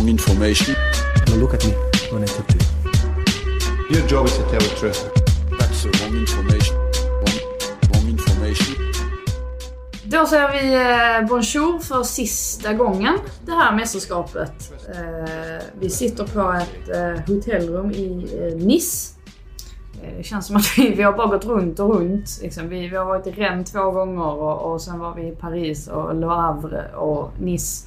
Wrong, information. Now look at me when I talk to you. Your job is to tell the truth. That's the wrong information. Wrong, wrong information. Då säger vi eh, bonjour för sista gången det här mästerskapet. Eh, Vi sitter på ett eh, hotellrum i Nice. Det känns som att vi, vi har bara gått runt och runt. Liksom. Vi, vi har varit i Rennes två gånger och, och sen var vi i Paris och Le Havre och Nice.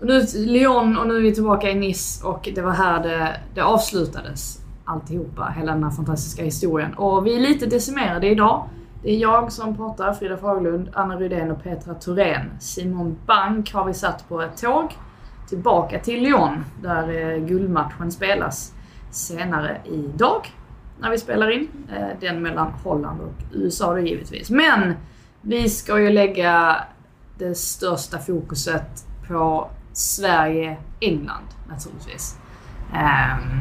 Och nu Lyon och nu är vi tillbaka i Nice och det var här det, det avslutades. Alltihopa, hela den här fantastiska historien. Och vi är lite decimerade idag. Det är jag som pratar, Frida Fagerlund, Anna Rydén och Petra Thorén. Simon Bank har vi satt på ett tåg tillbaka till Lyon där eh, guldmatchen spelas senare idag. När vi spelar in. Eh, den mellan Holland och USA då givetvis. Men vi ska ju lägga det största fokuset på Sverige-England naturligtvis. Um,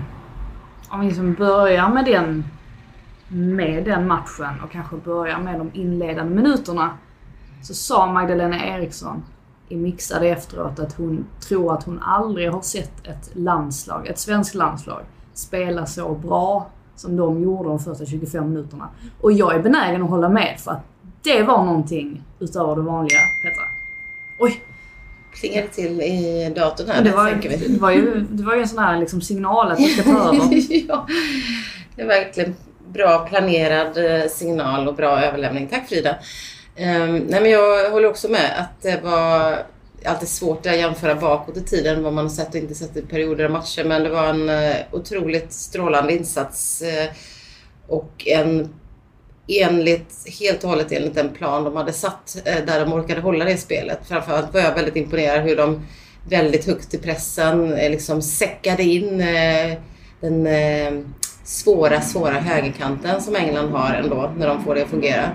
om vi liksom börjar med den, med den matchen och kanske börjar med de inledande minuterna. Så sa Magdalena Eriksson i mixade efteråt att hon tror att hon aldrig har sett ett landslag, ett svenskt landslag, spela så bra som de gjorde de första 25 minuterna. Och jag är benägen att hålla med för att det var någonting utöver det vanliga, Petra. Oj! Klingar det till i datorn här? Det, var, det, var ju, det var ju en sån här liksom signal att vi ska ta över. ja, det är verkligen bra planerad eh, signal och bra överlämning. Tack Frida. Um, nej men jag håller också med att det var alltid svårt att jämföra bakåt i tiden vad man har sett och inte sett i perioder och matcher. Men det var en uh, otroligt strålande insats uh, och en enligt, helt och hållet enligt den plan de hade satt eh, där de orkade hålla det spelet. Framförallt var jag väldigt imponerad hur de väldigt högt i pressen eh, liksom säckade in eh, den svåra, svåra högerkanten som England har ändå när de får det att fungera.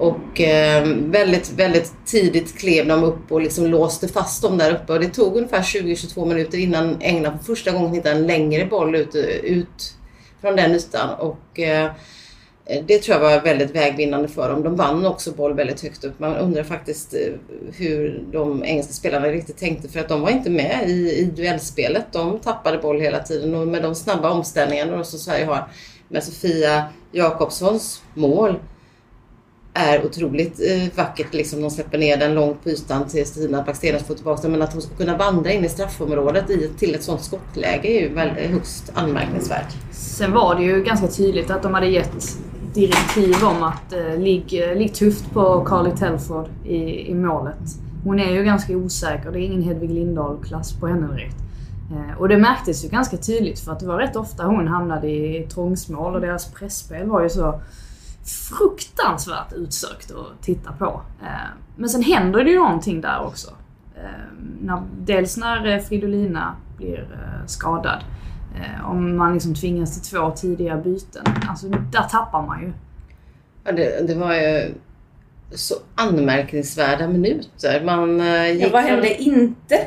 Och eh, väldigt, väldigt tidigt klev de upp och liksom låste fast dem där uppe. Och det tog ungefär 20-22 minuter innan England för första gången hittade en längre boll ut, ut från den ytan. Och eh, Eh, det tror jag var väldigt vägvinnande för dem. De vann också boll väldigt högt upp. Man undrar faktiskt eh, hur de engelska spelarna riktigt tänkte för att de var inte med i, i duellspelet. De tappade boll hela tiden och med de snabba omställningarna som Sverige har med Sofia Jakobssons mål är otroligt eh, vackert. Liksom de släpper ner den långt på ytan till Stina Blackstenius får tillbaka den. Men att hon ska kunna vandra in i straffområdet i, till ett sånt skottläge är ju väl, eh, högst anmärkningsvärt. Sen var det ju ganska tydligt att de hade gett direktiv om att eh, ligg, eh, ligg tufft på Carly Telford i, i målet. Hon är ju ganska osäker. Det är ingen Hedvig Lindahl-klass på henne direkt. Eh, och det märktes ju ganska tydligt för att det var rätt ofta hon hamnade i trångsmål och deras pressspel var ju så fruktansvärt utsökt att titta på. Eh, men sen händer det ju någonting där också. Eh, när, dels när eh, Fridolina blir skadad. Eh, om man liksom tvingas till två tidiga byten. Alltså där tappar man ju. Ja, det, det var ju så anmärkningsvärda minuter. Man eh, gick Ja, vad från- hände inte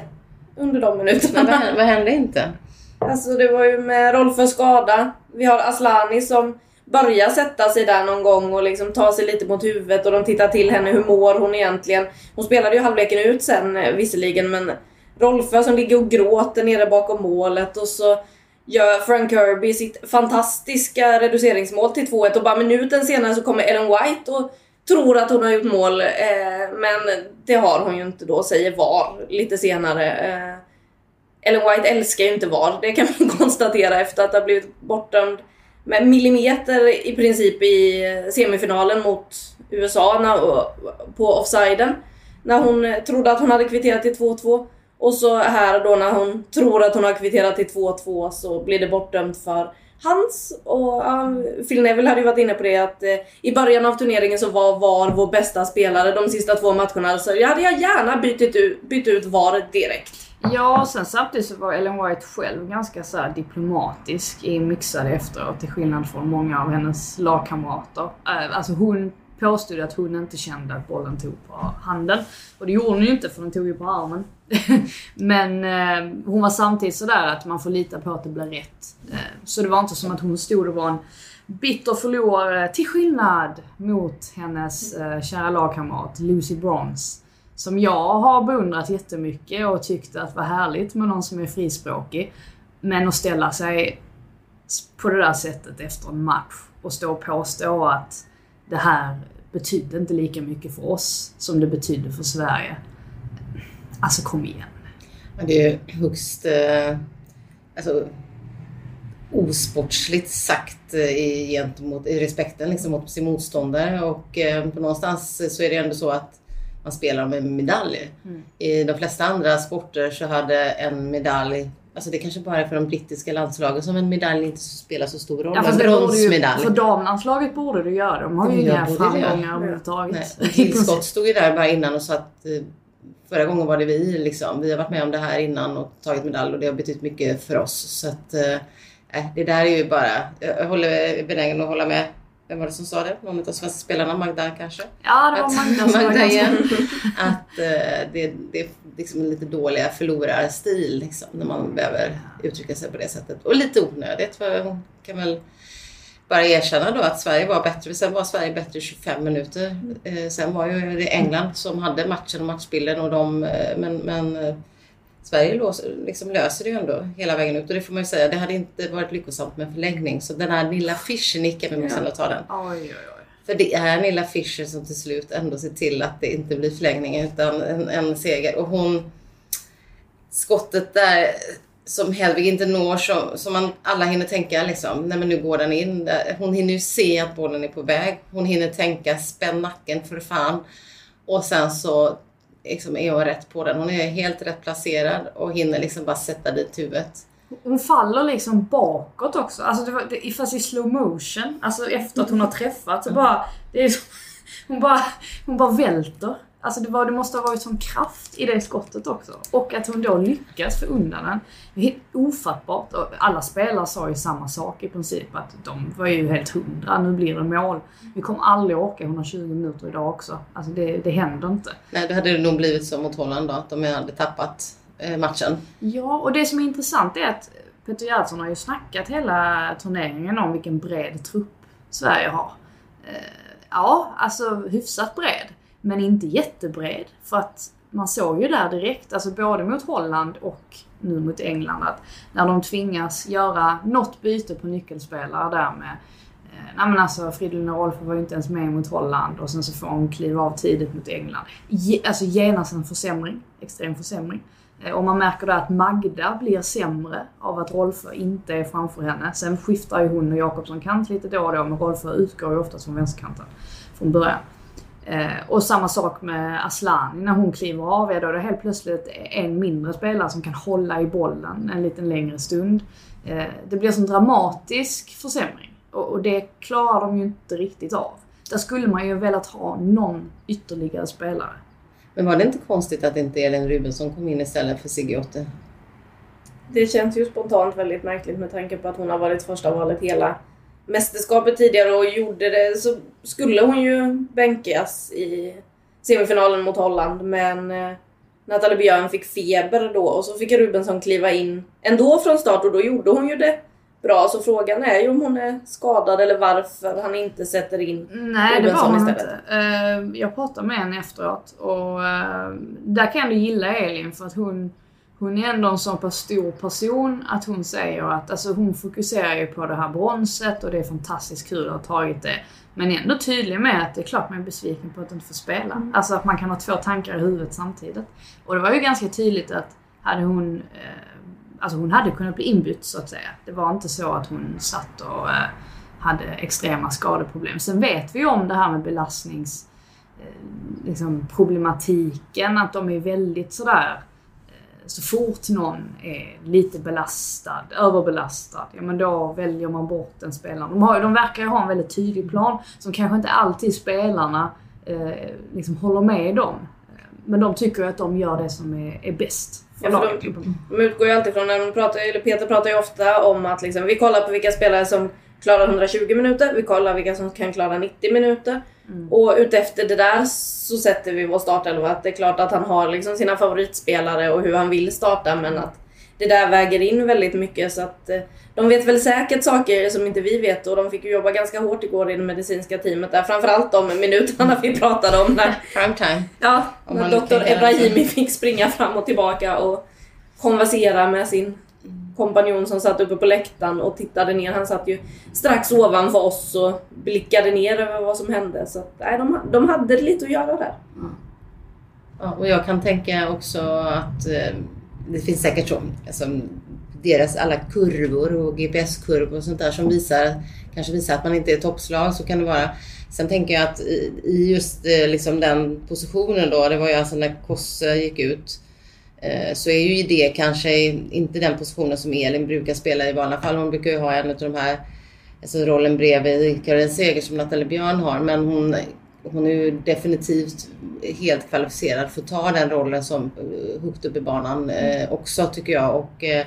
under de minuterna? Men vad, hände, vad hände inte? Alltså det var ju med Rolfens skada. Vi har Aslani som börjar sätta sig där någon gång och liksom ta sig lite mot huvudet och de tittar till henne. Hur mår hon egentligen? Hon spelade ju halvleken ut sen eh, visserligen men Rolfö som ligger och gråter nere bakom målet och så gör Frank Kirby sitt fantastiska reduceringsmål till 2-1 och bara minuten senare så kommer Ellen White och tror att hon har gjort mål eh, men det har hon ju inte då, säger VAR lite senare. Eh, Ellen White älskar ju inte VAR, det kan man konstatera efter att ha blivit bortdömd med millimeter i princip i semifinalen mot USA när, på offsiden. När hon trodde att hon hade kvitterat till 2-2. Och så här då när hon tror att hon har kvitterat till 2-2 så blir det bortdömt för hans. Och ja, Phil Neville hade ju varit inne på det att eh, i början av turneringen så var VAR vår bästa spelare de sista två matcherna. Så jag hade jag gärna bytt ut, bytt ut VAR direkt. Ja, och sen samtidigt så var Ellen White själv ganska så här diplomatisk i mixade efteråt till skillnad från många av hennes lagkamrater. Eh, alltså hon påstod att hon inte kände att bollen tog på handen. Och det gjorde hon ju inte för den tog ju på armen. Men eh, hon var samtidigt sådär att man får lita på att det blir rätt. Eh, så det var inte som att hon stod och var en bitter förlorare till skillnad mot hennes eh, kära lagkamrat Lucy Bronze. Som jag har beundrat jättemycket och tyckt att var härligt med någon som är frispråkig. Men att ställa sig på det där sättet efter en match och stå och påstå att det här betydde inte lika mycket för oss som det betydde för Sverige. Alltså kom igen. Men det är högst eh, alltså, osportsligt sagt eh, i, gentemot, i respekten liksom, mot sin motståndare. Och eh, på någonstans så är det ändå så att man spelar om en medalj. Mm. I de flesta andra sporter så hade en medalj Alltså det kanske bara är för de brittiska landslagen som en medalj inte spelar så stor roll. Ja, en fast borde ju, bronsmedalj. för damlandslaget borde det göra. De har ju inga framgångar överhuvudtaget. Tillskott stod ju där bara innan och sa att eh, förra gången var det vi liksom. Vi har varit med om det här innan och tagit medalj och det har betytt mycket för oss. Så att eh, det där är ju bara, jag håller benägen att hålla med. Vem var det som sa det? Någon av svenska spelarna, Magda kanske? Ja, det var Att- Magda som Magda igen. Att eh, det, det är liksom en lite dåliga förlorarstil liksom, när man behöver uttrycka sig på det sättet. Och lite onödigt för hon kan väl bara erkänna då att Sverige var bättre. Sen var Sverige bättre i 25 minuter. Eh, sen var ju det England som hade matchen och matchbilden och de, eh, men, men eh, Sverige lås, liksom löser det ju ändå hela vägen ut och det får man ju säga. Det hade inte varit lyckosamt med förlängning. Så den här lilla Fischer-nicken, vi måste ändå ta den. Oj, oj, oj. För det är Nilla Fischer som till slut ändå ser till att det inte blir förlängning utan en, en seger. Och hon... Skottet där som Hedvig inte når som, som man alla hinner tänka liksom, nej men nu går den in. Hon hinner ju se att bollen är på väg. Hon hinner tänka spänn nacken för fan. Och sen så liksom är hon rätt på den. Hon är helt rätt placerad och hinner liksom bara sätta dit huvudet. Hon faller liksom bakåt också. Alltså det var, det, fast i slow motion. Alltså efter att hon har träffat så bara... Det är som, hon, bara hon bara välter. Alltså det, var, det måste ha varit sån kraft i det skottet också. Och att hon då lyckas få undan den. Det är helt ofattbart. Och alla spelare sa ju samma sak i princip. Att de var ju helt hundra. Nu blir det mål. Vi kommer aldrig orka 120 minuter idag också. Alltså det, det händer inte. Nej, då hade det nog blivit så mot Holland då, att de hade tappat eh, matchen. Ja, och det som är intressant är att Peter Gerhardsson har ju snackat hela turneringen om vilken bred trupp Sverige har. Eh, ja, alltså hyfsat bred. Men inte jättebred. För att man såg ju där direkt, alltså både mot Holland och nu mot England, att när de tvingas göra något byte på nyckelspelare där med Eh, Nej men alltså Fridolin och Rolfö var ju inte ens med mot Holland och sen så får hon kliva av tidigt mot England. Ge, alltså genast en försämring. Extrem försämring. Eh, Och man märker då att Magda blir sämre av att Rolfö inte är framför henne. Sen skiftar ju hon och Jakobsson kant lite då och då men Rolfö utgår ju oftast från vänsterkanten från början. Eh, och samma sak med Aslani, när hon kliver av är då det helt plötsligt en mindre spelare som kan hålla i bollen en liten längre stund. Eh, det blir en dramatisk försämring och, och det klarar de ju inte riktigt av. Där skulle man ju velat ha någon ytterligare spelare. Men var det inte konstigt att inte Elin Rubensson kom in istället för Sigge? Det känns ju spontant väldigt märkligt med tanke på att hon har varit första valet hela mästerskapet tidigare och gjorde det så skulle hon ju bänkas i semifinalen mot Holland men eh, Nathalie Björn fick feber då och så fick Rubensson kliva in ändå från start och då gjorde hon ju det bra så frågan är ju om hon är skadad eller varför han inte sätter in Nej, det var Rubensson istället. inte. Eh, Jag pratade med henne efteråt och eh, där kan jag ändå gilla Elin för att hon, hon är ändå en så pass stor person att hon säger att alltså hon fokuserar ju på det här bronset och det är fantastiskt kul att ha tagit det. Men är ändå tydlig med att det är klart man är besviken på att inte få spela. Alltså att man kan ha två tankar i huvudet samtidigt. Och det var ju ganska tydligt att hade hon eh, Alltså hon hade kunnat bli inbytt så att säga. Det var inte så att hon satt och eh, hade extrema skadeproblem. Sen vet vi ju om det här med belastnings eh, liksom problematiken, att de är väldigt sådär så fort någon är lite belastad, överbelastad, ja men då väljer man bort den spelaren. De, har, de verkar ju ha en väldigt tydlig plan som kanske inte alltid spelarna eh, liksom håller med om. Men de tycker att de gör det som är, är bäst för Ja, för de, de utgår ju alltid från, när de pratar, eller Peter pratar ju ofta om att liksom, vi kollar på vilka spelare som klarar 120 minuter, vi kollar vilka som kan klara 90 minuter. Och utefter det där så sätter vi vår startelva. Det är klart att han har liksom sina favoritspelare och hur han vill starta men att det där väger in väldigt mycket så att eh, de vet väl säkert saker som inte vi vet och de fick ju jobba ganska hårt igår i det medicinska teamet där. Framförallt de minuterna vi pratade om när Prime time. Ja, när doktor Ebrahimi fick springa fram och tillbaka och konversera med sin kompanjon som satt uppe på läktaren och tittade ner. Han satt ju strax ovanför oss och blickade ner över vad som hände. Så att, nej, de, de hade lite att göra där. Ja, och jag kan tänka också att eh, det finns säkert så, alltså, deras alla kurvor och GPS-kurvor och sånt där som visar, kanske visar att man inte är toppslag, så kan det vara. Sen tänker jag att i, i just eh, liksom den positionen då, det var ju alltså när Kosse gick ut, eh, Eh, så är ju det kanske inte den positionen som Elin brukar spela i vanliga fall. Hon brukar ju ha en av de här, alltså rollen bredvid Karin Seger som Nathalie Björn har, men hon hon är ju definitivt helt kvalificerad för att ta den rollen som eh, högt upp i banan eh, också tycker jag. Och, eh,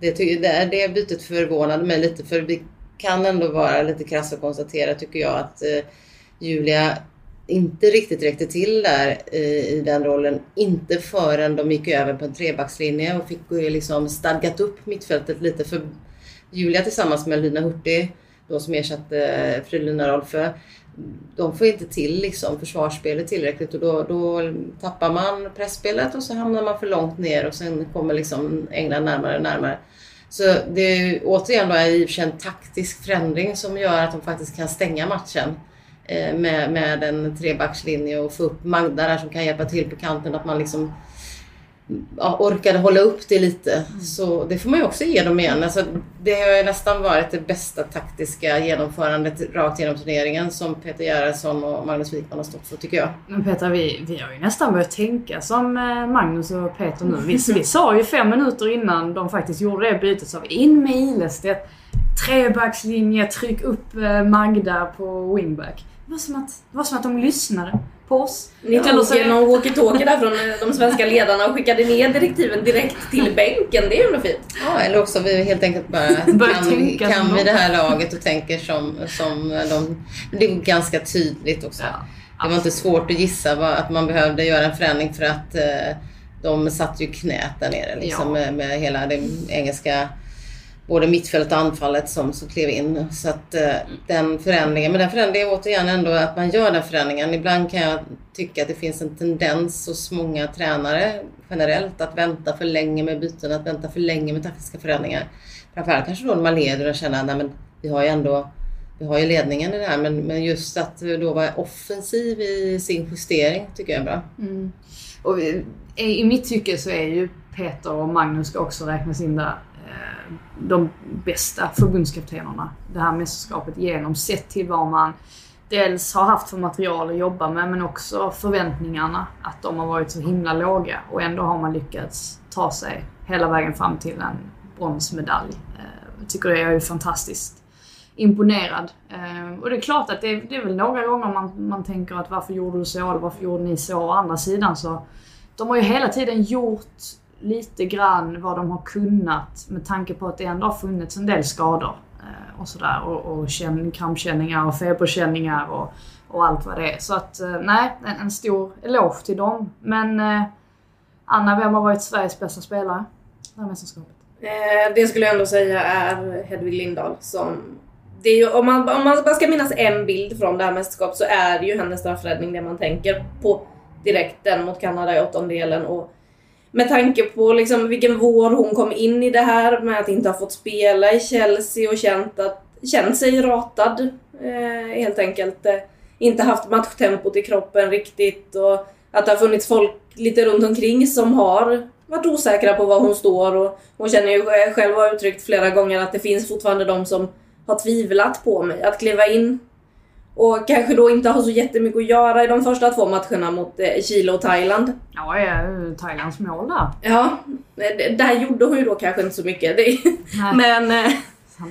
det, det, det bytet förvånade mig lite för vi kan ändå vara lite krass och konstatera tycker jag att eh, Julia inte riktigt räckte till där i den rollen. Inte förrän de gick över på en trebackslinje och fick eh, liksom stadgat upp mittfältet lite. För Julia tillsammans med Lina Hurtig, då som ersatte eh, Fridolina Rolfö, de får inte till liksom försvarsspelet tillräckligt och då, då tappar man pressspelet och så hamnar man för långt ner och sen kommer liksom England närmare och närmare. Så det är återigen då i och för sig en taktisk förändring som gör att de faktiskt kan stänga matchen eh, med, med en trebackslinje och få upp Magda där som kan hjälpa till på kanten. Att man liksom ja, orkade hålla upp det lite. Så det får man ju också ge dem igen. Alltså, det har ju nästan varit det bästa taktiska genomförandet rakt genom turneringen som Peter Gerhardsson och Magnus Wikman har stått för tycker jag. Men Peter, vi, vi har ju nästan börjat tänka som eh, Magnus och Peter nu. Vi, vi sa ju fem minuter innan de faktiskt gjorde det bytet, vi in med Ilestedt, trebackslinje, tryck upp eh, Magda på wingback. Det var som att, det var som att de lyssnade på oss. Ni tog så- någon walkie-talkie där från eh, de svenska ledarna och skickade ner direktiven direkt till bänken. Det är ju ändå fint. Ja, eller också vi helt enkelt bara Börjar kan, vi, tänka kan vi det här laget och tänker som, som de. Det är ganska tydligt också. Ja, det var inte svårt att gissa vad, att man behövde göra en förändring för att eh, de satt ju knät där nere liksom, Ja. med, med hela det engelska både mittfältet och anfallet som, som klev in. Så att eh, den förändringen, men den förändringen återigen ändå att man gör den förändringen. Ibland kan jag tycka att det finns en tendens hos många tränare generellt att vänta för länge med byten, att vänta för länge med taktiska förändringar. Framförallt kanske då när man leder och känner att vi har ju ändå vi har ju ledningen i det här men, men just att då vara offensiv i sin justering tycker jag är bra. Mm. Och i, I mitt tycke så är ju Peter och Magnus ska också räknas in där. Eh, de bästa förbundskaptenerna det här mästerskapet genom sett till vad man dels har haft för material att jobba med men också förväntningarna att de har varit så himla låga och ändå har man lyckats ta sig hela vägen fram till en bronsmedalj. Eh, jag tycker det är fantastiskt imponerad. Eh, och det är klart att det, det är väl några gånger man, man tänker att varför gjorde du så eller varför gjorde ni så? Å andra sidan så de har ju hela tiden gjort lite grann vad de har kunnat med tanke på att det ändå har funnits en del skador eh, och sådär och, och känn, krampkänningar och feberkänningar och, och allt vad det är. Så att eh, nej, en, en stor eloge till dem. Men eh, Anna, vem har varit Sveriges bästa spelare det här mästerskapet? Eh, det skulle jag ändå säga är Hedvig Lindahl som... Det är ju, om, man, om man bara ska minnas en bild från det här mästerskapet så är det ju hennes straffräddning det man tänker på direkt. Den mot Kanada i åttondelen och med tanke på liksom vilken vår hon kom in i det här med att inte ha fått spela i Chelsea och känt, att, känt sig ratad eh, helt enkelt. Eh, inte haft matchtempot i kroppen riktigt och att det har funnits folk lite runt omkring som har varit osäkra på var hon står och hon känner ju själv har uttryckt flera gånger att det finns fortfarande de som har tvivlat på mig. Att kliva in och kanske då inte har så jättemycket att göra i de första två matcherna mot eh, Chile och Thailand. Ja, ja, Thailands mål där. Ja, eh, där gjorde hon ju då kanske inte så mycket. Det, men eh,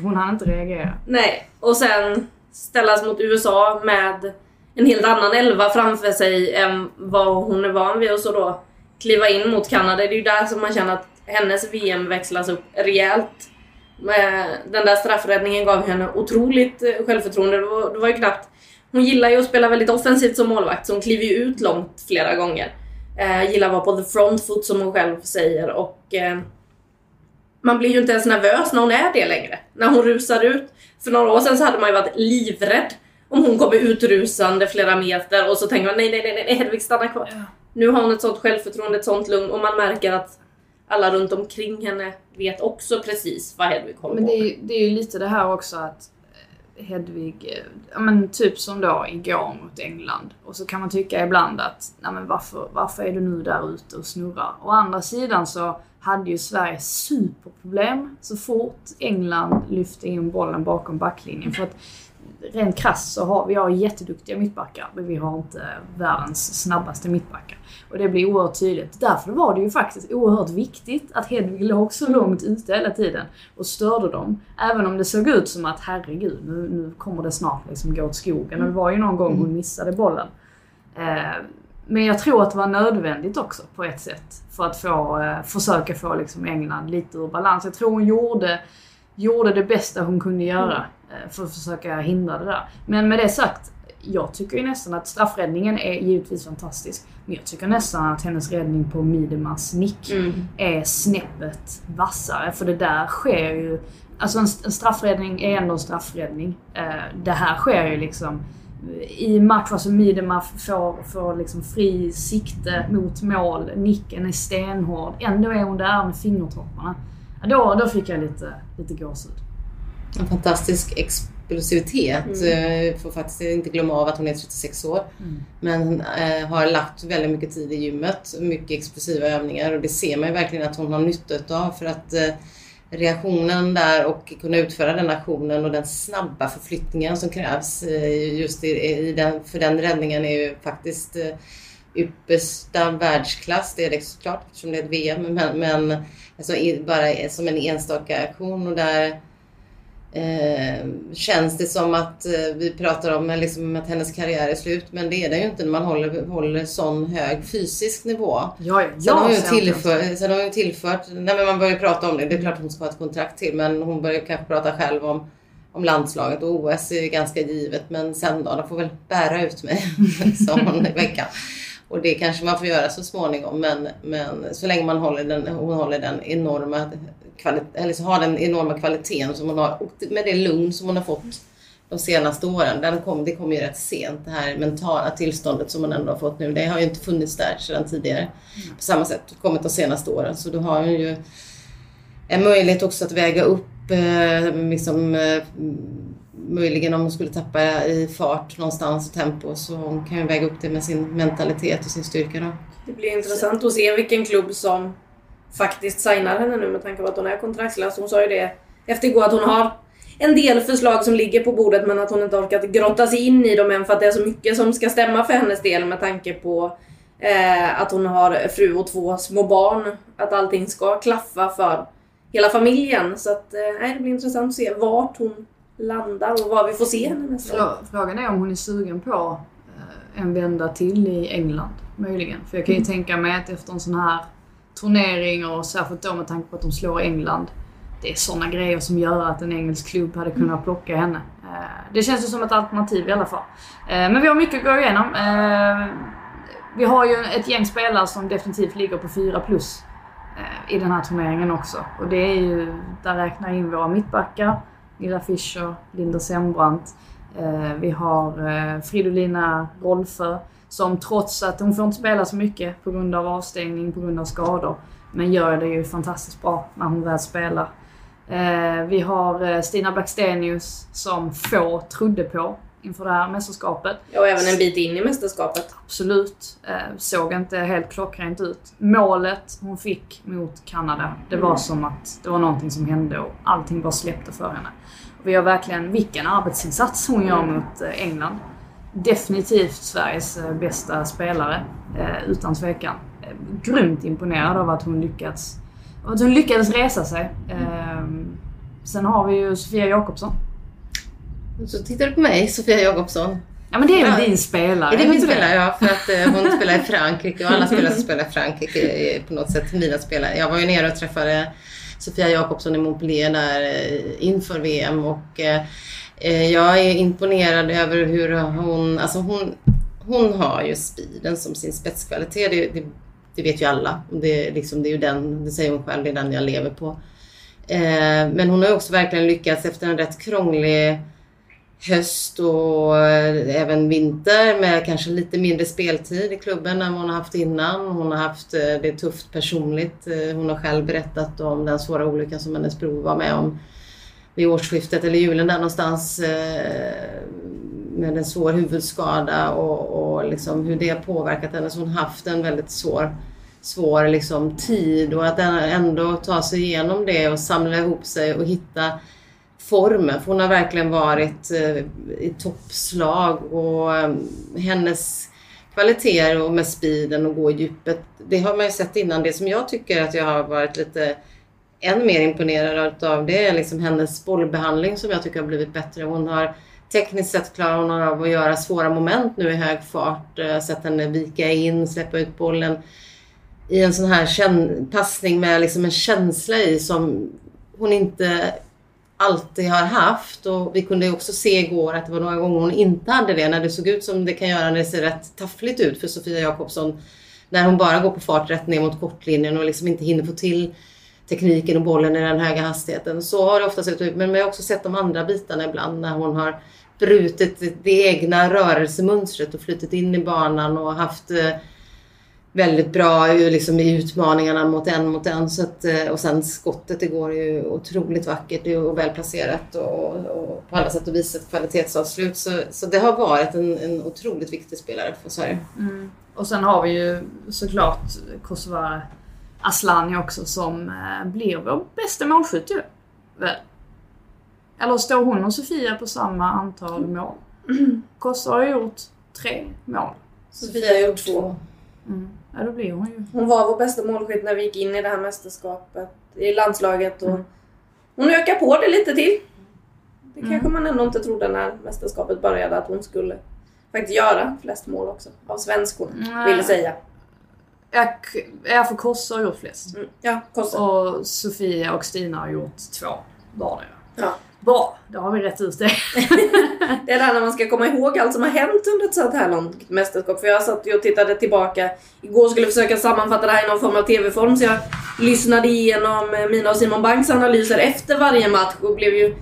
Hon hann inte reagera. nej. Och sen ställas mot USA med en helt annan elva framför sig än vad hon är van vid och så då kliva in mot Kanada. Det är ju där som man känner att hennes VM växlas upp rejält. Den där straffräddningen gav henne otroligt självförtroende. Det var, det var ju knappt... Hon gillar ju att spela väldigt offensivt som målvakt så hon kliver ju ut långt flera gånger. Eh, gillar att vara på the front foot som hon själv säger och eh, man blir ju inte ens nervös när hon är det längre. När hon rusar ut. För några år sedan så hade man ju varit livrädd om hon kommer utrusande flera meter och så tänker man nej, nej, nej, nej Hedvig stanna kvar. Nu har hon ett sånt självförtroende, ett sånt lugn och man märker att alla runt omkring henne vet också precis vad Hedvig håller Men på det är, med. ju- det är ju lite det här också att Hedvig, eh, ja men typ som då igår mot England. Och så kan man tycka ibland att, nej men varför, varför är du nu där ute och snurrar? Å andra sidan så hade ju Sverige superproblem så fort England lyfte in bollen bakom backlinjen. För att rent krasst så har vi har jätteduktiga mittbackar men vi har inte världens snabbaste mittbackar. Och det blir oerhört tydligt. Därför var det ju faktiskt oerhört viktigt att Hedvig låg så långt ute hela tiden och störde dem. Även om det såg ut som att herregud, nu, nu kommer det snart liksom gå åt skogen. Och det var ju någon gång hon missade bollen. Eh, men jag tror att det var nödvändigt också på ett sätt. För att få, eh, försöka få liksom England lite ur balans. Jag tror hon gjorde, gjorde det bästa hon kunde göra eh, för att försöka hindra det där. Men med det sagt, jag tycker ju nästan att straffräddningen är givetvis fantastisk. Men jag tycker nästan att hennes räddning på Midemas nick Mm. är snäppet vassare. För det där sker ju... Alltså en, straffräddning är ändå en straffräddning. Eh, det här sker ju liksom i match, alltså Midema får, får liksom fri sikte mot mål. Nicken är stenhård. Ändå är hon där med fingertopparna. Då, då fick jag lite, lite gåshud. En fantastisk explosivitet. Mm. Får faktiskt inte glömma av att hon är 36 år. Men eh, har lagt väldigt mycket tid i gymmet. Mycket explosiva övningar och det ser man ju verkligen att hon har nytta av för att eh, reaktionen där och kunna utföra den aktionen och den snabba förflyttningen som krävs eh, just i, i den, för den räddningen är ju faktiskt eh, yppersta världsklass. Det är det såklart eftersom det är ett VM. Men, men alltså, i- bara som en enstaka aktion och där Eh, känns det som att eh, vi pratar om eh, liksom, att hennes karriär är slut men det är det ju inte när man håller, håller sån hög fysisk nivå. Ja, ja, Sen har, tillfört, ens- sen har hon ju tillfört, nej men man börjar prata om det, det är klart hon ska ha ett kontrakt till men hon börjar kanske prata själv om, om landslaget och OS är ju ganska givet men sen då, de får väl bära ut mig sa hon i veckan. Och det kanske man får göra så småningom men, men så länge man håller den, hon håller den enorma eller så har den enorma kvaliteten som hon har och med det lugn som hon har fått de senaste åren. Den kom, det kom ju rätt sent det här mentala tillståndet som hon ändå har fått nu. Det har ju inte funnits där sedan tidigare på samma sätt. Kommit de senaste åren. Så då har hon ju en möjlighet också att väga upp eh, liksom, eh, möjligen om hon skulle tappa i fart någonstans och tempo så hon kan ju väga upp det med sin mentalitet och sin styrka då. Det blir intressant att se vilken klubb som faktiskt signar henne nu med tanke på att hon är kontraktslös. Hon sa ju det efter igår att hon har en del förslag som ligger på bordet men att hon inte orkat grotta sig in i dem än för att det är så mycket som ska stämma för hennes del med tanke på eh, att hon har fru och två små barn. Att allting ska klaffa för hela familjen. Så att, eh, det blir intressant att se vart hon landar och vad vi får se henne nästa år. Frå- Frågan är om hon är sugen på eh, en vända till i England, möjligen. För jag kan ju tänka mig att efter en sån här turnering och särskilt då med tanke på att de slår England. Det är såna grejer som gör att en engelsk klubb hade kunnat plocka henne. Eh, Det känns ju som ett alternativ i alla fall. Eh, Men vi har mycket att gå igenom. Eh, Vi har ju ett gäng spelare som definitivt ligger på 4 plus i den här turneringen också. Och det är ju, där räknar jag in våra mittbackar, Lilla Fischer, Linda Sembrant. Vi har Fridolina Rolfö som trots att hon får inte spela så mycket på grund av avstängning, på grund av skador. Men gör det ju fantastiskt bra när hon väl spelar. Eh, vi har eh, Stina Blackstenius som få trodde på inför det här mästerskapet. Och även en bit in i mästerskapet. Absolut. Eh, såg inte helt klockrent ut. Målet hon fick mot Kanada, det var som att det var någonting som hände och allting bara släppte för henne. Vi har verkligen, vilken arbetsinsats hon gör mot England. Definitivt Sveriges eh, bästa spelare. Eh, utan tvekan. Grymt imponerad av att hon lyckats att hon lyckades resa sig. Eh, sen har vi ju Sofia Jakobsson. Så tittar du på mig, Sofia Jakobsson. Ja men det är väl Ja. din spelare? Är det är min spelare? Ja, för att eh, hon spelar i Frankrike och alla spelare som spelar i Frankrike är på något sätt mina spelare. Jag var ju nere och träffade Sofia Jakobsson i Montpellier där eh, inför VM och eh, Eh, jag är imponerad över hur hon, alltså hon, hon har ju speeden som sin spetskvalitet. Det, det, det vet ju alla. Det, liksom, det är ju den, det säger hon själv, det är den jag lever på. Eh, men hon har ju också verkligen lyckats efter en rätt krånglig höst och eh, även vinter med kanske lite mindre speltid i klubben än vad hon har haft innan. Hon har haft eh, det tufft personligt. Hon har själv berättat om den svåra olyckan som hennes bror var med om vid årsskiftet eller julen där någonstans eh, med en svår huvudskada och, och liksom hur det har påverkat henne. Så hon har haft en väldigt svår, svår liksom tid och att ändå ta sig igenom det och samla ihop sig och hitta formen. För hon har verkligen varit eh, i toppslag och eh, hennes kvaliteter och med speeden och gå i djupet. Det har man ju sett innan. Det som jag tycker att jag har varit lite än mer imponerad av det är liksom hennes bollbehandling som jag tycker har blivit bättre. Hon har tekniskt sett klarar hon av att göra svåra moment nu i hög fart. Eh, sett henne vika in, släppa ut bollen i en sån här passning med liksom en känsla i som hon inte alltid har haft. Och vi kunde ju också se igår att det var några gånger hon inte hade det. När det såg ut som det kan göra när det ser rätt taffligt ut för Sofia Jakobsson. När hon bara går på fart rätt ner mot kortlinjen och liksom inte hinner få till tekniken och bollen i den höga hastigheten. Så har det ofta sett ut. Men vi har också sett de andra bitarna ibland när hon har brutit det egna rörelsemönstret och flyttit in i banan och haft eh, väldigt bra eh, liksom, i utmaningarna mot en mot en. Så att, eh, och sen skottet igår är ju otroligt vackert och välplacerat och, och på alla sätt och vis ett kvalitetsavslut. Så, så det har varit en, en otroligt viktig spelare för Sverige. Mm. Och sen har vi ju såklart Kosovare Aslani också som eh, blir vår bästa målskytt ju. Väl? Eller står hon och Sofia på samma antal mål? Kosovo har gjort tre mål. Sofia har gjort två. Mm. Ja, då blir hon ju... Hon var vår bästa målskytt när vi gick in i det här mästerskapet i landslaget och hon ökar på det lite till. Det kanske man ändå inte trodde när mästerskapet började att hon skulle faktiskt göra flest mål också. Av svenskor, Nej. vill säga. Ja, k- Ja, för Kosovo har gjort flest. Mm. Ja, Kossa. Och Sofia och Stina har gjort två vardera. Ja. Bra, då har vi rätt ut det. Det är det här när man ska komma ihåg allt som har hänt under ett sånt här långt mästerskap. För jag satt och tittade tillbaka. Igår skulle jag försöka sammanfatta det här i någon form av TV-form. Så jag lyssnade igenom eh, mina och Simon Banks analyser efter varje match och blev ju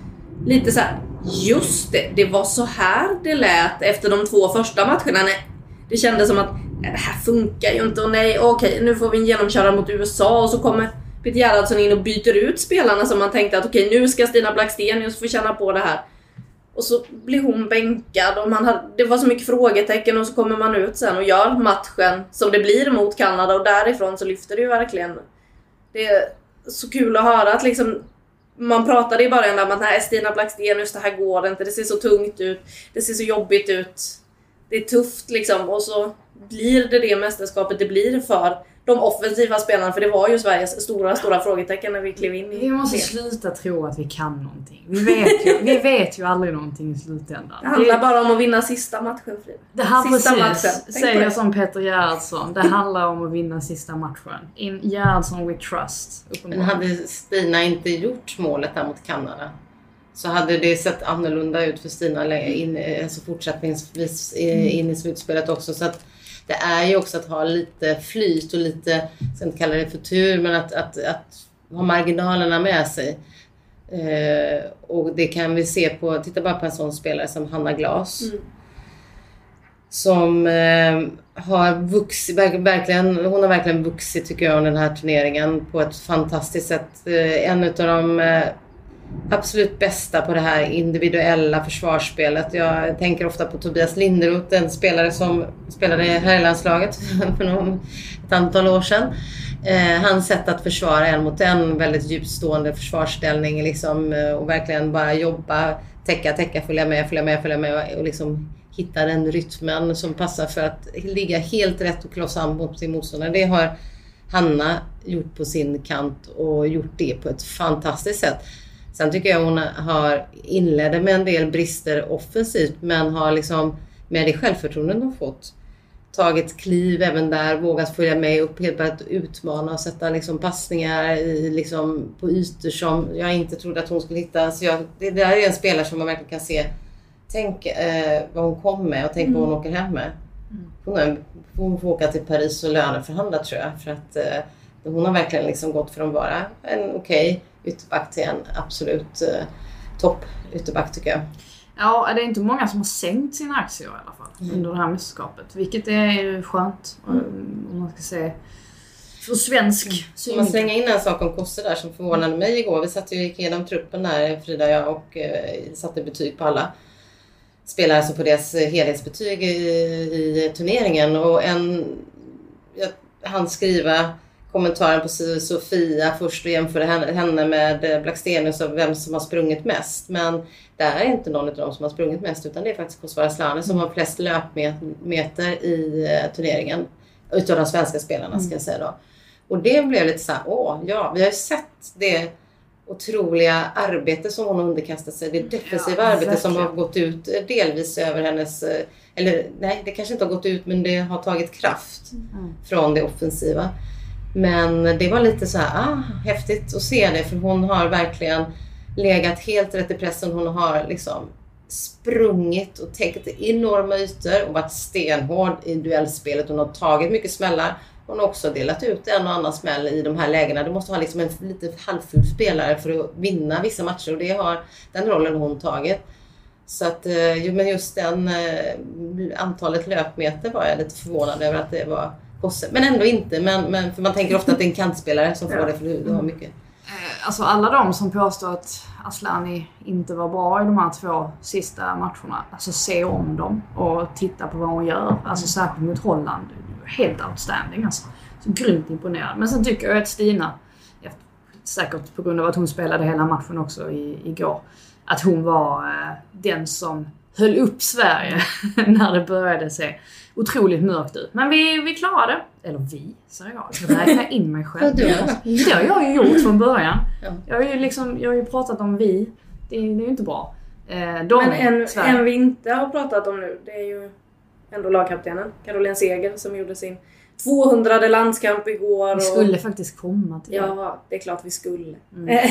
lite så här. Just det, det var så här det lät efter de två första matcherna. Nej, det kändes som att "Nej, det här funkar ju inte och nej, okej nu får vi en genomkörare mot USA och så kommer Peter Gerhardsson in och byter ut spelarna som man tänkte att okej nu ska Stina Blackstenius få känna på det här. Och så blir hon bänkad och man hade, det var så mycket frågetecken och så kommer man ut sen och gör matchen som det blir mot Kanada och därifrån så lyfter det ju verkligen. Det är så kul att höra att liksom man pratade i början där om att nej Stina Blackstenius det här går inte, det ser så tungt ut, det ser så jobbigt ut. Det är tufft liksom och så blir det det mästerskapet det blir för de offensiva spelarna för det var ju Sveriges stora, stora frågetecken när vi klev in i Vi måste det. sluta tro att vi kan någonting. Vi vet ju, vi vet ju aldrig någonting i slutändan. Det handlar bara om att vinna sista matchen Frida. Det här Sista precis, matchen. Säger det. som Peter Gerhardsson. Det handlar om att vinna sista matchen. In Gerhardsson with trust. Men hade Stina inte gjort målet där mot Kanada så hade det sett annorlunda ut för Stina in, alltså fortsättningsvis i- in i slutspelet också. Så att det är ju också att ha lite flyt och lite, jag ska inte kalla det för tur, men att, att, att ha marginalerna med sig. Eh, och det kan vi se på, titta bara på en sån spelare som Hanna Glas. Som eh, har vuxit, verk- verkligen, hon har verkligen vuxit tycker jag under den här turneringen på ett fantastiskt sätt. Eh, en utav de eh, absolut bästa på det här individuella försvarsspelet. Jag tänker ofta på Tobias Linderoth, en spelare som spelade i herrlandslaget för någon, ett antal år sedan. Eh, hans sätt att försvara en mot en, väldigt djupstående försvarsställning liksom, eh, och verkligen bara jobba, täcka, täcka, följa med, följa med, följa med och liksom hitta den rytmen som passar för att ligga helt rätt och klossa mot sin motståndare. Det har Hanna gjort på sin kant och gjort det på ett fantastiskt sätt. Sen tycker jag hon har inledde med en del brister offensivt men har liksom med det självförtroende hon fått tagit kliv även där, vågat följa med upp, helt börjat utmana och sätta liksom passningar i, liksom, på ytor som jag inte trodde att hon skulle hitta. Så jag, det där är en spelare som man verkligen kan se. Tänk eh, vad hon kom med och tänk mm. vad hon åker hem med. Hon, är, hon får åka till Paris och löneförhandla tror jag. För att eh, hon har verkligen liksom gått från att vara en okej okay ytterback till en absolut eh, topp ytterback tycker jag. Ja, det är inte många som har sänkt sina aktier i alla fall mm. under det här mästerskapet. Vilket är ju skönt. Mm. Om man ska säga för svensk mm. synvinkel. Man slänga in en sak om Kosse där som förvånade mig igår. Vi satt ju gick igenom truppen där, Frida och jag, och eh, satte betyg på alla spelare, alltså på deras helhetsbetyg i, i turneringen. Och en, jag han skriva kommentaren på Sofia först och jämföra henne med Blackstenius och vem som har sprungit mest. Men det är inte någon av dem som har sprungit mest utan det är faktiskt Kosovare Asllani som har flest löpmeter i eh, turneringen. Utav de svenska spelarna ska jag säga då. Och det blev lite såhär, åh ja, vi har ju sett det otroliga arbete som hon underkastat sig. Det defensiva ja, arbete som har gått ut eh, delvis över hennes, eh, eller nej det kanske inte har gått ut men det har tagit kraft mm. från det offensiva. Men det var lite så här, ah, häftigt att se det för hon har verkligen legat helt rätt i pressen. Hon har liksom sprungit och täckt enorma ytor och varit stenhård i duellspelet. Hon har tagit mycket smällar. Hon har också delat ut en och annan smäll i de här lägena. Du måste ha liksom en lite halvfull spelare för att vinna vissa matcher och det har den rollen hon tagit. Så att, eh, men just den eh, antalet löpmeter var jag lite förvånad över att det var Kosse. Men ändå inte. Men, men, för man tänker ofta att det är en kantspelare som får ja. det för du, du har mycket. Eh, alltså alla de som påstår att Aslani inte var bra i de här två sista matcherna. Alltså se om dem och titta på vad hon gör. Alltså särskilt mot Holland. Helt outstanding alltså. Så grymt imponerad. Men sen tycker jag att Stina, säkert på grund av att hon spelade hela matchen också i, igår, att hon var eh, den som höll upp Sverige när det började se otroligt mörkt ut. Men vi, vi klarade det. Eller vi, säger jag. Jag räknar in mig själv. det har jag ju gjort från början. Jag har ju, liksom, jag har ju pratat om vi. Det, det är ju inte bra. Eh, de, Men en, en vi inte har pratat om nu, det är ju ändå lagkaptenen. Caroline Seger som gjorde sin 200 landskamp igår. Vi skulle och... faktiskt komma till det. Ja, det är klart vi skulle. Mm.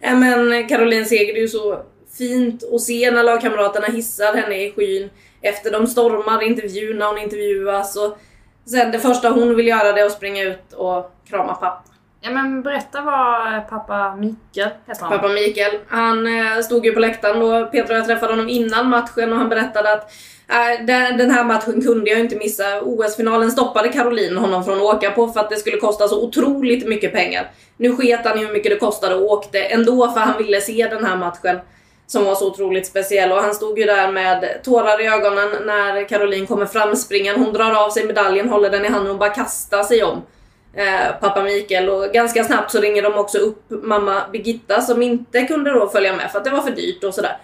Men Caroline Seger, det är ju så fint att se när lagkamraterna hissar henne i skyn efter de stormar intervjun när hon intervjuas. Och sen det första hon vill göra det är att springa ut och krama pappa. Ja men berätta vad pappa Mikael heter han. Pappa Mikael. Han eh, stod ju på läktaren då. Petra och jag träffade honom innan matchen och han berättade att äh, den här matchen kunde jag inte missa. OS-finalen stoppade Caroline honom från att åka på för att det skulle kosta så otroligt mycket pengar. Nu sket han i hur mycket det kostade och åkte ändå för han ville se den här matchen som var så otroligt speciell och han stod ju där med tårar i ögonen när Caroline kommer fram springen. Hon drar av sig medaljen, håller den i handen och bara kastar sig om eh, pappa Mikael och ganska snabbt så ringer de också upp mamma Birgitta som inte kunde då följa med för att det var för dyrt och sådär.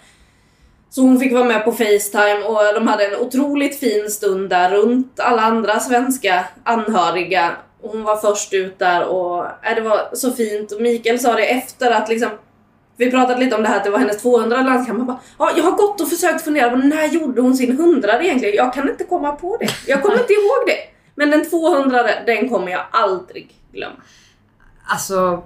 Så hon fick vara med på Facetime och de hade en otroligt fin stund där runt alla andra svenska anhöriga. Hon var först ut där och äh, det var så fint och Mikael sa det efter att liksom vi pratade lite om det här att det var hennes 200 landskamp. bara, ja, jag har gått och försökt fundera på när gjorde hon sin 100 egentligen? Jag kan inte komma på det. Jag kommer inte ihåg det. Men den 200 den kommer jag aldrig glömma. Alltså,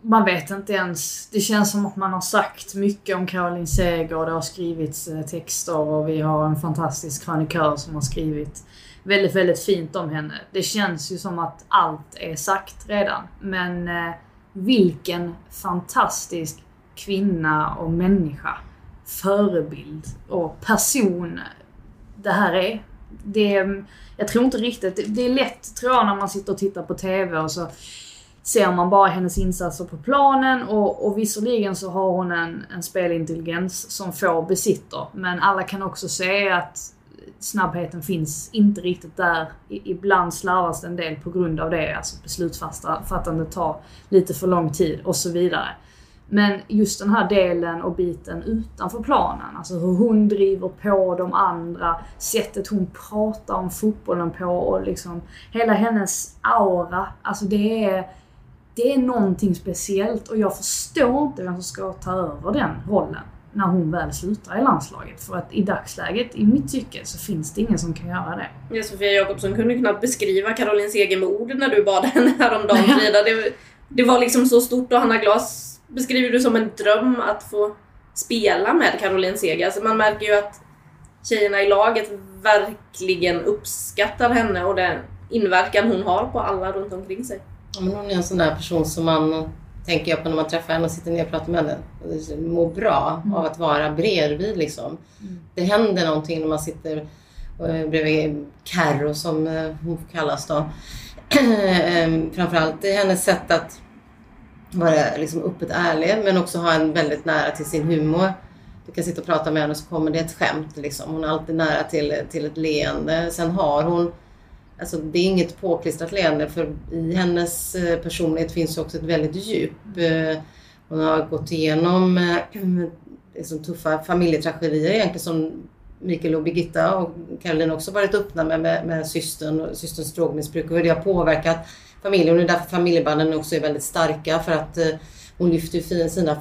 man vet inte ens. Det känns som att man har sagt mycket om Caroline Seger och det har skrivits eh, texter och vi har en fantastisk krönikör som har skrivit väldigt, väldigt fint om henne. Det känns ju som att allt är sagt redan. Men eh, vilken fantastisk kvinna och människa, förebild och person det här är. Det, jag tror inte riktigt, det är lätt tror jag när man sitter och tittar på TV och så ser man bara hennes insatser på planen och, och visserligen så har hon en, en spelintelligens som få besitter. Men alla kan också se att snabbheten finns inte riktigt där. Ibland slarvas det en del på grund av det. Alltså beslutsfattandet tar lite för lång tid och så vidare. Men just den här delen och biten utanför planen, alltså hur hon driver på de andra, sättet hon pratar om fotbollen på och liksom hela hennes aura. Alltså det är, det är någonting speciellt och jag förstår inte vem som ska ta över den rollen när hon väl slutar i landslaget. För att i dagsläget, i mitt tycke, så finns det ingen som kan göra det. Ja, Sofia Jakobsson kunde knappt beskriva Caroline Seger med ord när du bad henne häromdagen Frida. Det, det var liksom så stort och Hanna Glas beskriver du som en dröm att få spela med Caroline Seger. Alltså man märker ju att tjejerna i laget verkligen uppskattar henne och den inverkan hon har på alla runt omkring sig. Ja, men hon är en sån där person som man, tänker jag på när man träffar henne och sitter ner och pratar med henne, mår bra av att vara bredvid liksom. Det händer någonting när man sitter eh, bredvid Carro som eh, hon kallas då. Eh, Framförallt hennes sätt att vara liksom öppet ärlig men också ha en väldigt nära till sin humor. Du kan sitta och prata med henne så kommer det ett skämt. Liksom. Hon är alltid nära till, till ett leende. Sen har hon, alltså det är inget påklistrat leende för i hennes eh, personlighet finns också ett väldigt djup. Eh, hon har gått igenom liksom tuffa familjetragedier egentligen som Mikael och Birgitta och Caroline också varit öppna med, med, med systern och systerns drogmissbruk och hur det har påverkat familjen. Och det är därför familjebanden också är väldigt starka för att eh, hon lyfter sina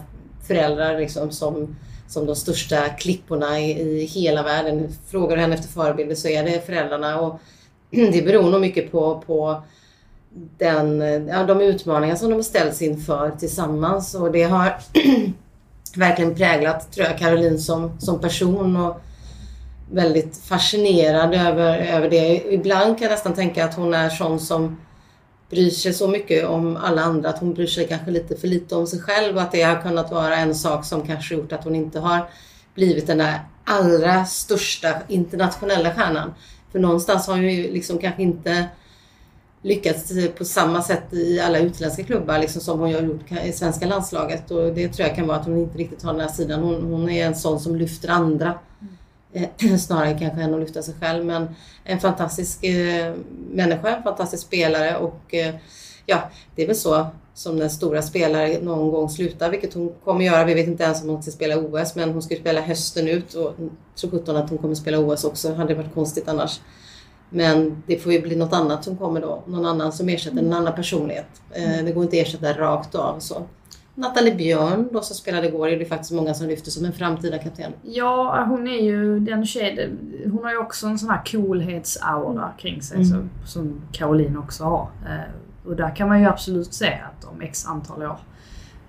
föräldrar liksom som, som de största klipporna i, i hela världen. Frågar du henne efter förebilder så är det föräldrarna och det beror nog mycket på, på den, ja, de utmaningar som de har ställts inför tillsammans. Och det har verkligen präglat, tror jag, Caroline som, som person. Och väldigt fascinerad över, över det. Ibland kan jag nästan tänka att hon är sån som bryr sig så mycket om alla andra att hon bryr sig kanske lite för lite om sig själv. Och att det har kunnat vara en sak som kanske gjort att hon inte har blivit den där allra största internationella stjärnan. För någonstans har hon ju liksom kanske inte lyckats eh, på samma sätt i alla utländska klubbar liksom som hon har gjort i svenska landslaget. Och det tror jag kan vara att hon inte riktigt har den här sidan. Hon, hon är en sån som lyfter andra. Eh, snarare kanske än att lyfta sig själv. Men en fantastisk eh, människa, en fantastisk spelare och eh, ja, det är väl så som den stora spelare någon gång slutar, vilket hon kommer göra. Vi vet inte ens om hon ska spela OS, men hon ska spela hösten ut och tror sjutton att hon kommer spela OS också. Det hade varit konstigt annars. Men det får ju bli något annat som kommer då. Någon annan som ersätter en annan personlighet. Det går inte att ersätta rakt av. Så. Nathalie Björn då som spelade igår är det faktiskt många som lyfter som en framtida kapten. Ja, hon är ju den tjejen. Hon har ju också en sån här coolhetsaura kring sig Mm. som, som Caroline också har. Och där kan man ju absolut se att om x antal år.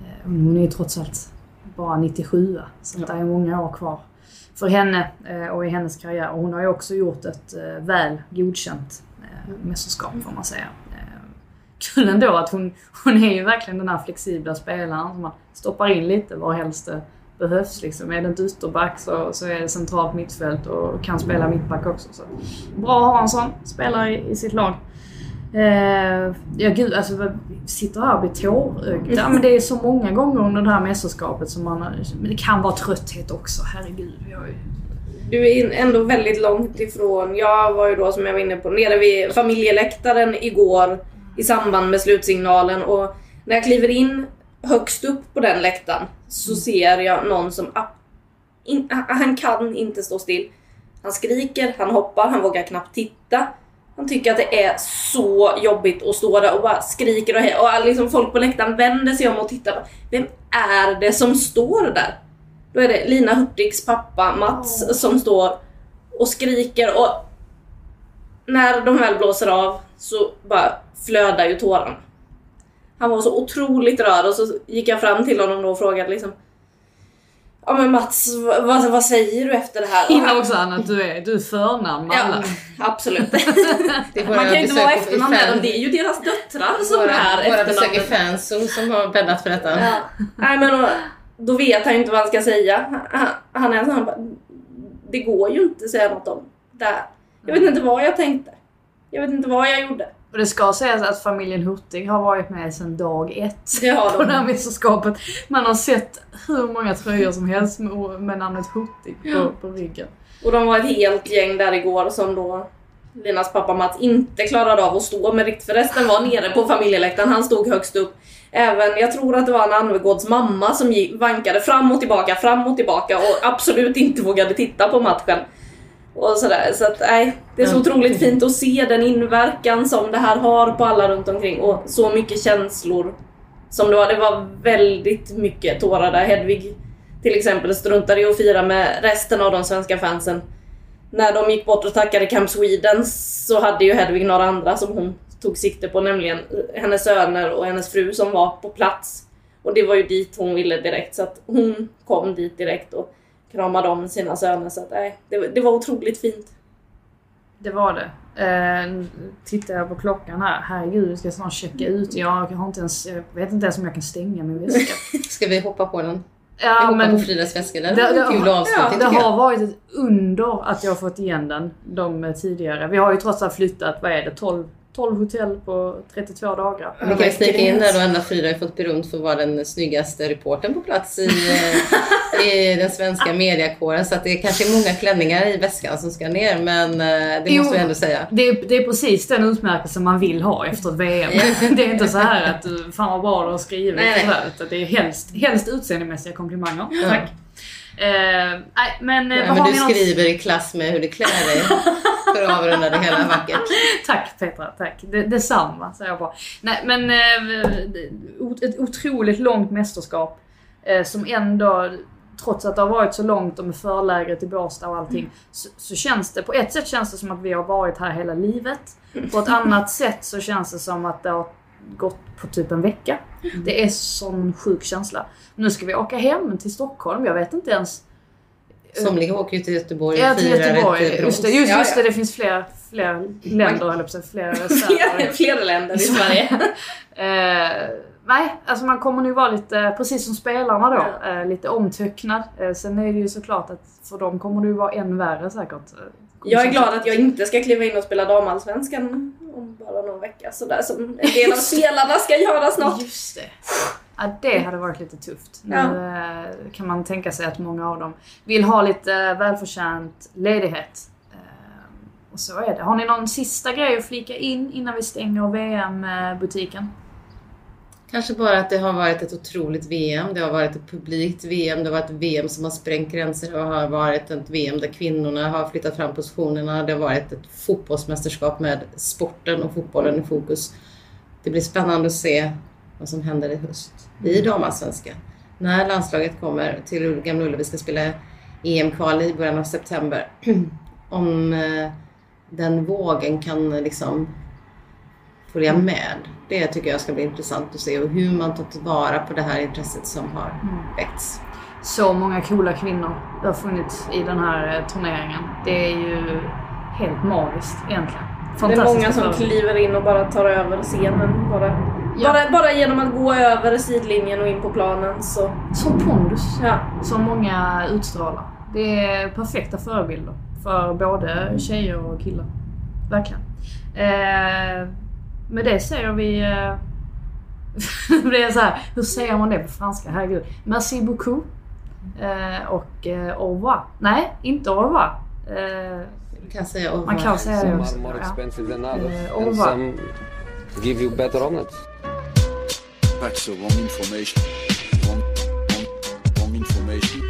Eh, hon är ju trots allt bara 97 så att det är många år kvar för henne eh, och i hennes karriär. Och hon har ju också gjort ett eh, väl godkänt eh, mästerskap får man säga. Kul ändå att hon, hon är ju verkligen den här flexibla spelaren som man stoppar in lite var helst det behövs. Liksom. Är det inte ytterback så, så är det centralt mittfält och kan spela mittback också. Så. Bra att ha en sån spelare i, i sitt lag. Eh, ja gud, alltså sitter här och blir tårögda. Men det är så många gånger under det här mästerskapet som man... Men det kan vara trötthet också, herregud. Jag är, Du är ändå väldigt långt ifrån. Jag var ju då som jag var inne på nere vid familjeläktaren igår i samband med slutsignalen och när jag kliver in högst upp på den läktaren så ser jag någon som in, han kan inte stå still. Han skriker, han hoppar, han vågar knappt titta. Han tycker att det är så jobbigt att stå där och bara skriker och, he- och liksom folk på läktaren vänder sig om och tittar. Vem är det som står där? Då är det Lina Hurtigs pappa Mats som står och skriker och när de väl blåser av så bara flödar ju tårarna. Han var så otroligt rörd och så gick jag fram till honom då och frågade liksom Ja men Mats, vad, vad, säger du efter det här? Innan också Anna, du är, du är förnamn med Ja, alla. absolut. Man kan ju inte vara efternamn med dem, det är ju deras döttrar som Våra, är våra besök i som har bäddat för detta. Ja. Nej men då, då vet han ju inte vad han ska säga. Han, han är sån Det går ju inte att säga något om det här. Jag vet inte vad jag tänkte. Jag vet inte vad jag gjorde. Och det ska sägas att familjen Hurtig har varit med sedan dag ett Det har på de. det här mästerskapet. Man har sett hur många tröjor som helst med, namnet Hurtig på, på ryggen. Och de var ett helt gäng där igår som då Linas pappa Mats inte klarade av att stå med riktigt. För resten var nere på familjeläktaren. Han stod högst upp. Även, jag tror att det var en Anvegårds mamma som vankade fram och tillbaka, fram och tillbaka och absolut inte vågade titta på matchen. Och sådär. Så att nej, det är så otroligt fint att se den inverkan som det här har på alla runt omkring och så mycket känslor som det var. Det var väldigt mycket tårar där. Hedvig till exempel struntade i att fira med resten av de svenska fansen. När de gick bort och tackade Camp Sweden så hade ju Hedvig några andra som hon tog sikte på, nämligen hennes söner och hennes fru som var på plats. Och det var ju dit hon ville direkt, så att hon kom dit direkt och kramade om sina söner. Så att, nej, det, var- det var otroligt fint. Det var det. Eh, tittar jag på klockan här. Herregud, jag ska snart checka ut. Jag, har inte ens, jag vet inte ens om jag kan stänga min väska. Ska vi hoppa på den? Vi Ja, hoppar men på Fridas väska. Det Det- det- avslutning det har varit ett under att jag har fått igen den de tidigare. Vi har ju trots allt flyttat, vad är det, 12, 12 hotell på 32 dagar. Vi kan ju snicka in där då Anna Frida har fått berömt för att vara den snyggaste reportern på plats i, eh, i den svenska mediakåren. Så att det kanske är många klänningar i väskan som ska ner. Men eh, det Jo. måste vi ändå säga. Det är, det är precis den utmärkelsen man vill ha efter ett VM. Det är inte så här att fan vad bra du har skrivit. Nej, nej. utan det är helst, helst utseendemässiga komplimanger. Tack. Eh, nej, men, Ja, vad men du skriver i klass med hur du klär dig för att avrunda det hela vackert. Tack Petra, tack. Det, detsamma säger jag bara. Nej men o- ett otroligt långt mästerskap eh, som ändå, trots att det har varit så långt och med förlägret i Båstad och allting, så, så känns det, på ett sätt känns det som att vi har varit här hela livet. På ett annat sätt så känns det som att det har gått på typ en vecka. Det är sån sjuk känsla. Nu ska vi åka hem till Stockholm, jag vet inte ens Somliga åker ju till Göteborg Ja, och till firar Göteborg. ett Just det, just, just det, det finns fler, fler länder, höll jag på att säga, fler Flera, städer. flera länder i Sverige. Nej, alltså man kommer nu vara lite, precis som spelarna då, eh, lite omtöcknad. Eh, sen är det ju såklart att för dem kommer det ju vara än värre säkert. Eh, Jag är glad att jag inte ska kliva in och spela damallsvenskan om bara någon vecka. Sådär som en del av spelarna ska göra snart. Just det. Ja, det hade varit lite tufft. Nu eh, kan man tänka sig att många av dem vill ha lite välförtjänt ledighet. Och så är det. Har ni någon sista grej att flika in innan vi stänger VM-butiken? Kanske bara att det har varit ett otroligt VM. Det har varit ett publikt VM. Det har varit ett VM som har sprängt gränser. Det har varit ett VM där kvinnorna har flyttat fram positionerna. Det har varit ett fotbollsmästerskap med sporten och fotbollen i fokus. Det blir spännande att se vad som händer i höst i damallsvenskan. När landslaget kommer till Gamla Ullevi ska spela EM-kval i början av september. Om eh, den vågen kan liksom följa med. Det tycker jag ska bli intressant att se och hur man tar tillvara på det här intresset som har väckts. Så många coola kvinnor det har funnits i den här eh, turneringen. Det är ju helt magiskt egentligen. Det är många som kliver in och bara tar över scenen. Bara, Ja. bara, bara genom att gå över sidlinjen och in på planen så... Som pondus. Ja. Som många utstrålar. Det är perfekta förebilder för både tjejer och killar. Verkligen. Eh, med det säger vi... Eh, det är så här, hur säger man det på franska? Herregud. Merci beaucoup. Eh, och eh, au revoir. Nej, inte au revoir. Eh, Du kan säga au man revoir. kan säga det också. more Ja. expensive than others, Eh, au and revoir. some give you better omelets. That's the wrong information. Wrong, wrong, wrong information.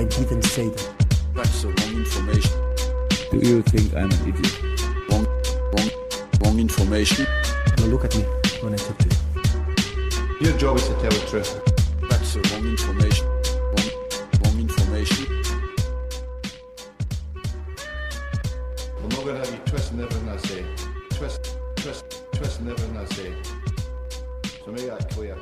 I didn't say that. That's the wrong information. Do you think I'm an idiot? Wrong, wrong, wrong information. Now look at me when I talk to you. Your job is to tell the truth. That's the wrong information. Wrong, wrong information. I'm not going to have you twisting everything I say. Twist, twist, twisting everything I say. So make that clear.